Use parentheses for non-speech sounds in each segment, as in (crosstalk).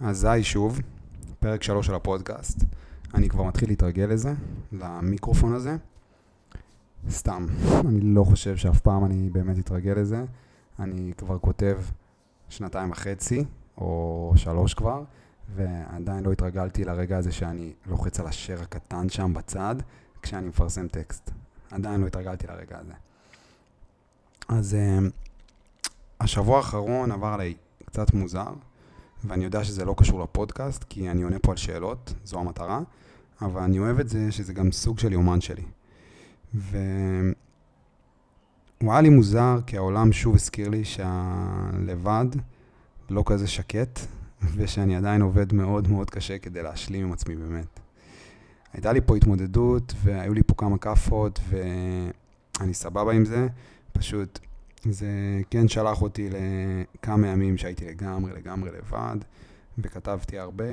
אז זה שוב, פרק 3 של הפודקאסט. אני כבר מתחיל להתרגל לזה, למיקרופון הזה. סתם, אני לא חושב שאף פעם אני באמת אתרגל לזה. אני כבר כותב שנתיים וחצי, או שלוש כבר, ועדיין לא התרגלתי לרגע הזה שאני לוחץ על השיר הקטן שם בצד, כשאני מפרסם טקסט. עדיין לא התרגלתי לרגע הזה. אז אה, השבוע האחרון עבר עליי קצת מוזר. ואני יודע שזה לא קשור לפודקאסט, כי אני עונה פה על שאלות, זו המטרה, אבל אני אוהב את זה שזה גם סוג של יומן שלי. והוא היה לי מוזר, כי העולם שוב הזכיר לי שהלבד לא כזה שקט, (laughs) ושאני עדיין עובד מאוד מאוד קשה כדי להשלים עם עצמי באמת. הייתה לי פה התמודדות, והיו לי פה כמה כאפות, ואני סבבה עם זה, פשוט זה כן שלח אותי לכמה ימים שהייתי לגמרי לגמרי לבד, וכתבתי הרבה,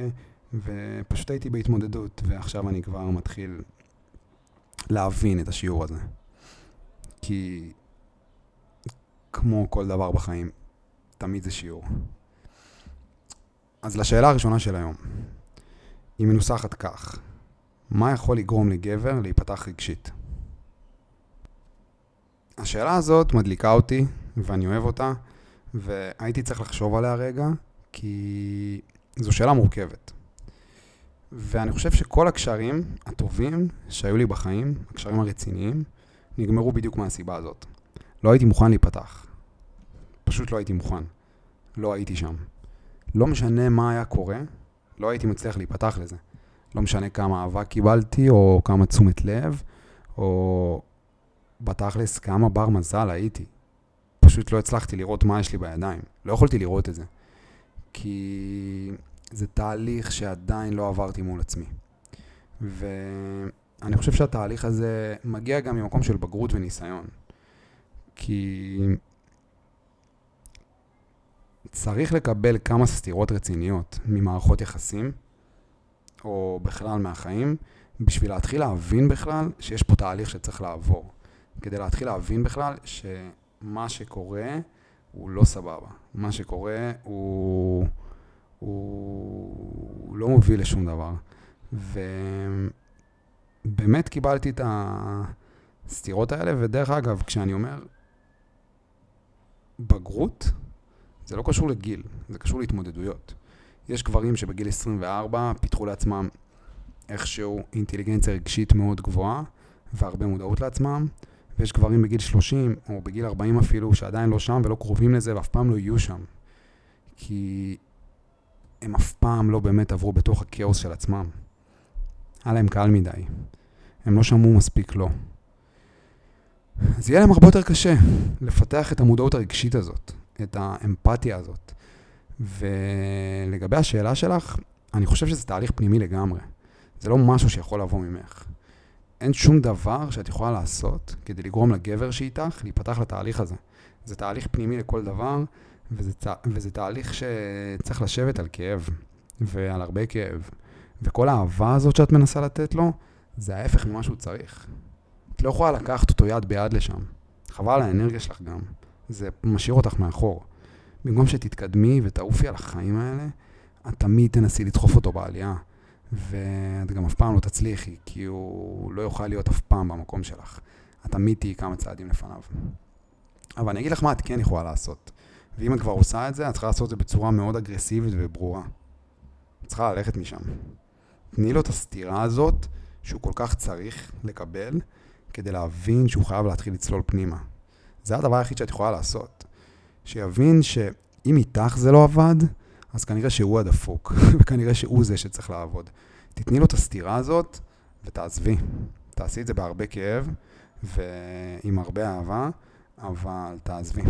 ופשוט הייתי בהתמודדות, ועכשיו אני כבר מתחיל להבין את השיעור הזה. כי כמו כל דבר בחיים, תמיד זה שיעור. אז לשאלה הראשונה של היום, היא מנוסחת כך: מה יכול לגרום לגבר להיפתח רגשית? השאלה הזאת מדליקה אותי, ואני אוהב אותה, והייתי צריך לחשוב עליה רגע, כי זו שאלה מורכבת. ואני חושב שכל הקשרים הטובים שהיו לי בחיים, הקשרים הרציניים, נגמרו בדיוק מהסיבה הזאת. לא הייתי מוכן להיפתח. פשוט לא הייתי מוכן. לא הייתי שם. לא משנה מה היה קורה, לא הייתי מצליח להיפתח לזה. לא משנה כמה אהבה קיבלתי, או כמה תשומת לב, או בתכלס כמה בר מזל הייתי. פשוט לא הצלחתי לראות מה יש לי בידיים. לא יכולתי לראות את זה. כי זה תהליך שעדיין לא עברתי מול עצמי. ואני חושב שהתהליך הזה מגיע גם ממקום של בגרות וניסיון. כי צריך לקבל כמה סתירות רציניות ממערכות יחסים, או בכלל מהחיים, בשביל להתחיל להבין בכלל שיש פה תהליך שצריך לעבור. כדי להתחיל להבין בכלל שמה שקורה הוא לא סבבה. מה שקורה הוא, הוא לא מוביל לשום דבר. ובאמת קיבלתי את הסתירות האלה, ודרך אגב, כשאני אומר בגרות, זה לא קשור לגיל, זה קשור להתמודדויות. יש גברים שבגיל 24 פיתחו לעצמם איכשהו אינטליגנציה רגשית מאוד גבוהה והרבה מודעות לעצמם, ויש גברים בגיל 30, או בגיל 40 אפילו, שעדיין לא שם ולא קרובים לזה, ואף פעם לא יהיו שם. כי הם אף פעם לא באמת עברו בתוך הכאוס של עצמם. היה להם קל מדי. הם לא שמעו מספיק לא. אז יהיה להם הרבה יותר קשה לפתח את המודעות הרגשית הזאת, את האמפתיה הזאת. ולגבי השאלה שלך, אני חושב שזה תהליך פנימי לגמרי. זה לא משהו שיכול לבוא ממך. אין שום דבר שאת יכולה לעשות כדי לגרום לגבר שאיתך להיפתח לתהליך הזה. זה תהליך פנימי לכל דבר, וזה, וזה תהליך שצריך לשבת על כאב, ועל הרבה כאב. וכל האהבה הזאת שאת מנסה לתת לו, זה ההפך ממה שהוא צריך. את לא יכולה לקחת אותו יד ביד לשם. חבל על האנרגיה שלך גם. זה משאיר אותך מאחור. במקום שתתקדמי ותעופי על החיים האלה, את תמיד תנסי לדחוף אותו בעלייה. ואת גם אף פעם לא תצליחי, כי הוא לא יוכל להיות אף פעם במקום שלך. את תמיד תהיי כמה צעדים לפניו. אבל אני אגיד לך מה את כן יכולה לעשות. ואם את כבר עושה את זה, את צריכה לעשות את זה בצורה מאוד אגרסיבית וברורה. את צריכה ללכת משם. תני לו את הסתירה הזאת, שהוא כל כך צריך לקבל, כדי להבין שהוא חייב להתחיל לצלול פנימה. זה הדבר היחיד שאת יכולה לעשות. שיבין שאם איתך זה לא עבד, אז כנראה שהוא הדפוק, (laughs) וכנראה שהוא זה שצריך לעבוד. תתני לו את הסתירה הזאת ותעזבי. תעשי את זה בהרבה כאב ועם הרבה אהבה, אבל תעזבי.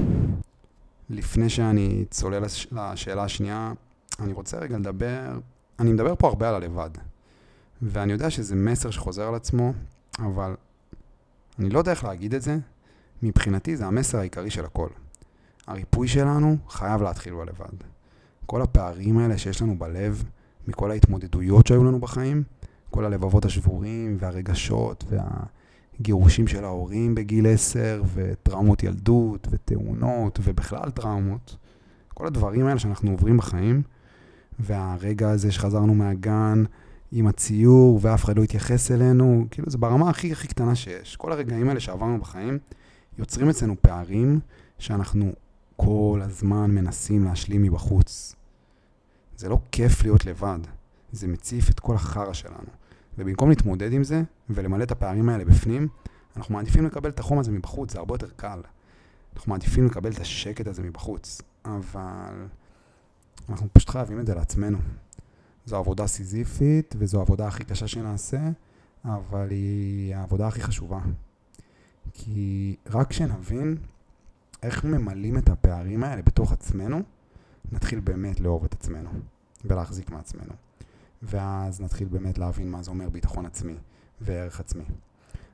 לפני שאני צולל לשאלה השנייה, אני רוצה רגע לדבר, אני מדבר פה הרבה על הלבד. ואני יודע שזה מסר שחוזר על עצמו, אבל אני לא יודע איך להגיד את זה. מבחינתי זה המסר העיקרי של הכל. הריפוי שלנו חייב להתחיל בלבד. כל הפערים האלה שיש לנו בלב, מכל ההתמודדויות שהיו לנו בחיים, כל הלבבות השבורים והרגשות והגירושים של ההורים בגיל 10 וטראומות ילדות ותאונות ובכלל טראומות, כל הדברים האלה שאנחנו עוברים בחיים, והרגע הזה שחזרנו מהגן עם הציור ואף אחד לא התייחס אלינו, כאילו זה ברמה הכי הכי קטנה שיש. כל הרגעים האלה שעברנו בחיים יוצרים אצלנו פערים שאנחנו כל הזמן מנסים להשלים מבחוץ. זה לא כיף להיות לבד, זה מציף את כל החרא שלנו. ובמקום להתמודד עם זה ולמלא את הפערים האלה בפנים, אנחנו מעדיפים לקבל את החום הזה מבחוץ, זה הרבה יותר קל. אנחנו מעדיפים לקבל את השקט הזה מבחוץ, אבל אנחנו פשוט חייבים את זה לעצמנו. זו עבודה סיזיפית וזו העבודה הכי קשה שנעשה, אבל היא העבודה הכי חשובה. כי רק כשנבין איך ממלאים את הפערים האלה בתוך עצמנו, נתחיל באמת לאהוב את עצמנו ולהחזיק מעצמנו. ואז נתחיל באמת להבין מה זה אומר ביטחון עצמי וערך עצמי.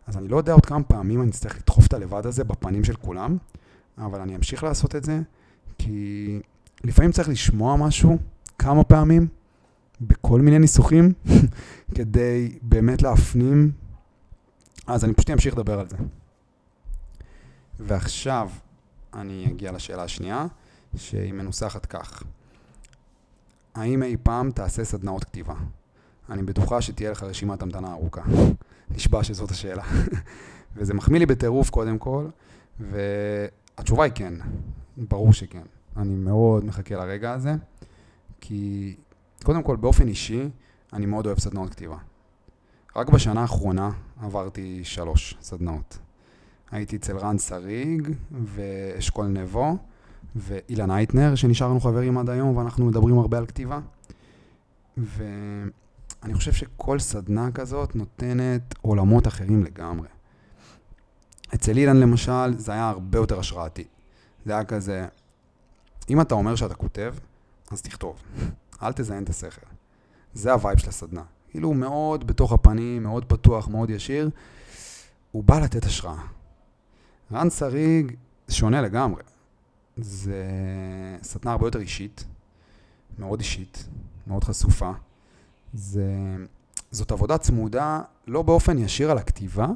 אז אני לא יודע עוד כמה פעמים אני אצטרך לדחוף את הלבד הזה בפנים של כולם, אבל אני אמשיך לעשות את זה, כי לפעמים צריך לשמוע משהו כמה פעמים, בכל מיני ניסוחים, (laughs) כדי באמת להפנים, אז אני פשוט אמשיך לדבר על זה. ועכשיו אני אגיע לשאלה השנייה, שהיא מנוסחת כך. האם אי פעם תעשה סדנאות כתיבה? אני בטוחה שתהיה לך רשימת המתנה ארוכה. נשבע שזאת השאלה. (laughs) וזה מחמיא לי בטירוף קודם כל, והתשובה היא כן, ברור שכן. אני מאוד מחכה לרגע הזה, כי קודם כל באופן אישי, אני מאוד אוהב סדנאות כתיבה. רק בשנה האחרונה עברתי שלוש סדנאות. הייתי אצל רן שריג ואשכול נבו ואילן אייטנר, שנשארנו חברים עד היום ואנחנו מדברים הרבה על כתיבה. ואני חושב שכל סדנה כזאת נותנת עולמות אחרים לגמרי. אצל אילן למשל, זה היה הרבה יותר השראתי. זה היה כזה, אם אתה אומר שאתה כותב, אז תכתוב. (laughs) אל תזיין את השכל. זה ה vibe של הסדנה. כאילו מאוד בתוך הפנים, מאוד פתוח, מאוד ישיר. הוא בא לתת השראה. רן שריג שונה לגמרי. זה סדנה הרבה יותר אישית, מאוד אישית, מאוד חשופה. זה, זאת עבודה צמודה, לא באופן ישיר על הכתיבה,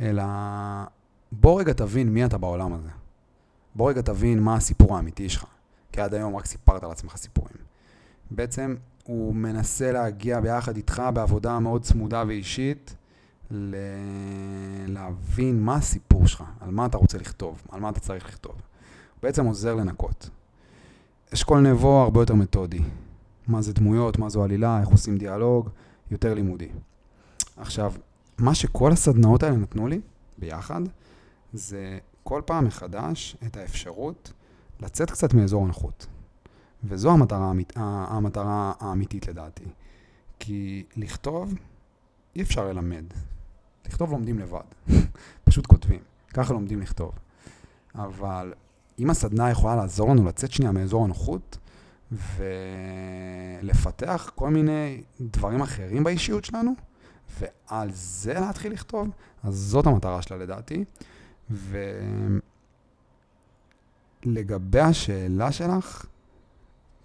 אלא בוא רגע תבין מי אתה בעולם הזה. בוא רגע תבין מה הסיפור האמיתי שלך. כי עד היום רק סיפרת על עצמך סיפורים. בעצם הוא מנסה להגיע ביחד איתך בעבודה מאוד צמודה ואישית, ל... להבין מה הסיפור שלך, על מה אתה רוצה לכתוב, על מה אתה צריך לכתוב. בעצם עוזר לנקות. אשכול נבו הרבה יותר מתודי. מה זה דמויות, מה זו עלילה, איך עושים דיאלוג, יותר לימודי. עכשיו, מה שכל הסדנאות האלה נתנו לי, ביחד, זה כל פעם מחדש את האפשרות לצאת קצת מאזור הנוחות. וזו המטרה, המטרה האמיתית לדעתי. כי לכתוב, אי אפשר ללמד. לכתוב לומדים לבד. (laughs) פשוט כותבים. ככה לומדים לכתוב. אבל אם הסדנה יכולה לעזור לנו לצאת שנייה מאזור הנוחות, ולפתח כל מיני דברים אחרים באישיות שלנו, ועל זה להתחיל לכתוב, אז זאת המטרה שלה לדעתי. ולגבי השאלה שלך,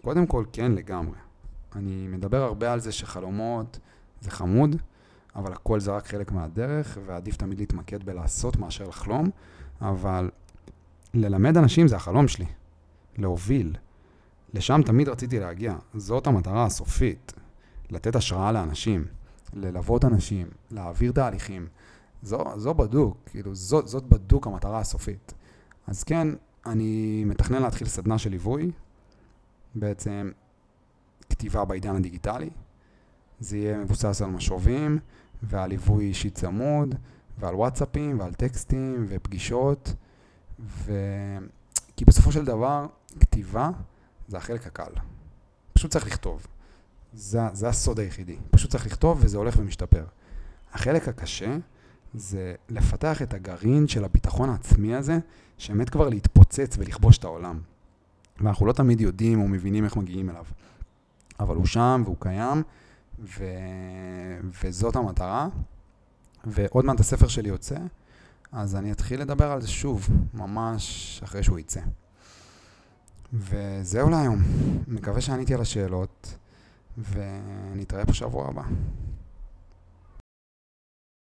קודם כל כן לגמרי. אני מדבר הרבה על זה שחלומות זה חמוד, אבל הכל זה רק חלק מהדרך, ועדיף תמיד להתמקד בלעשות מאשר לחלום, אבל ללמד אנשים זה החלום שלי, להוביל. לשם תמיד רציתי להגיע, זאת המטרה הסופית, לתת השראה לאנשים, ללוות אנשים, להעביר תהליכים. זו, זו בדוק, כאילו, זאת, זאת בדוק המטרה הסופית. אז כן, אני מתכנן להתחיל סדנה של ליווי, בעצם כתיבה בעידן הדיגיטלי. זה יהיה מבוסס על משובים ועל ליווי אישי צמוד ועל וואטסאפים ועל טקסטים ופגישות. ו... כי בסופו של דבר, כתיבה זה החלק הקל. פשוט צריך לכתוב. זה, זה הסוד היחידי. פשוט צריך לכתוב וזה הולך ומשתפר. החלק הקשה זה לפתח את הגרעין של הביטחון העצמי הזה, שאמת כבר להתפוצץ ולכבוש את העולם. ואנחנו לא תמיד יודעים או מבינים איך מגיעים אליו. אבל הוא שם והוא קיים, ו... וזאת המטרה. ועוד מעט הספר שלי יוצא, אז אני אתחיל לדבר על זה שוב, ממש אחרי שהוא יצא. וזהו להיום. מקווה שעניתי על השאלות, ונתראה פה שבוע הבא.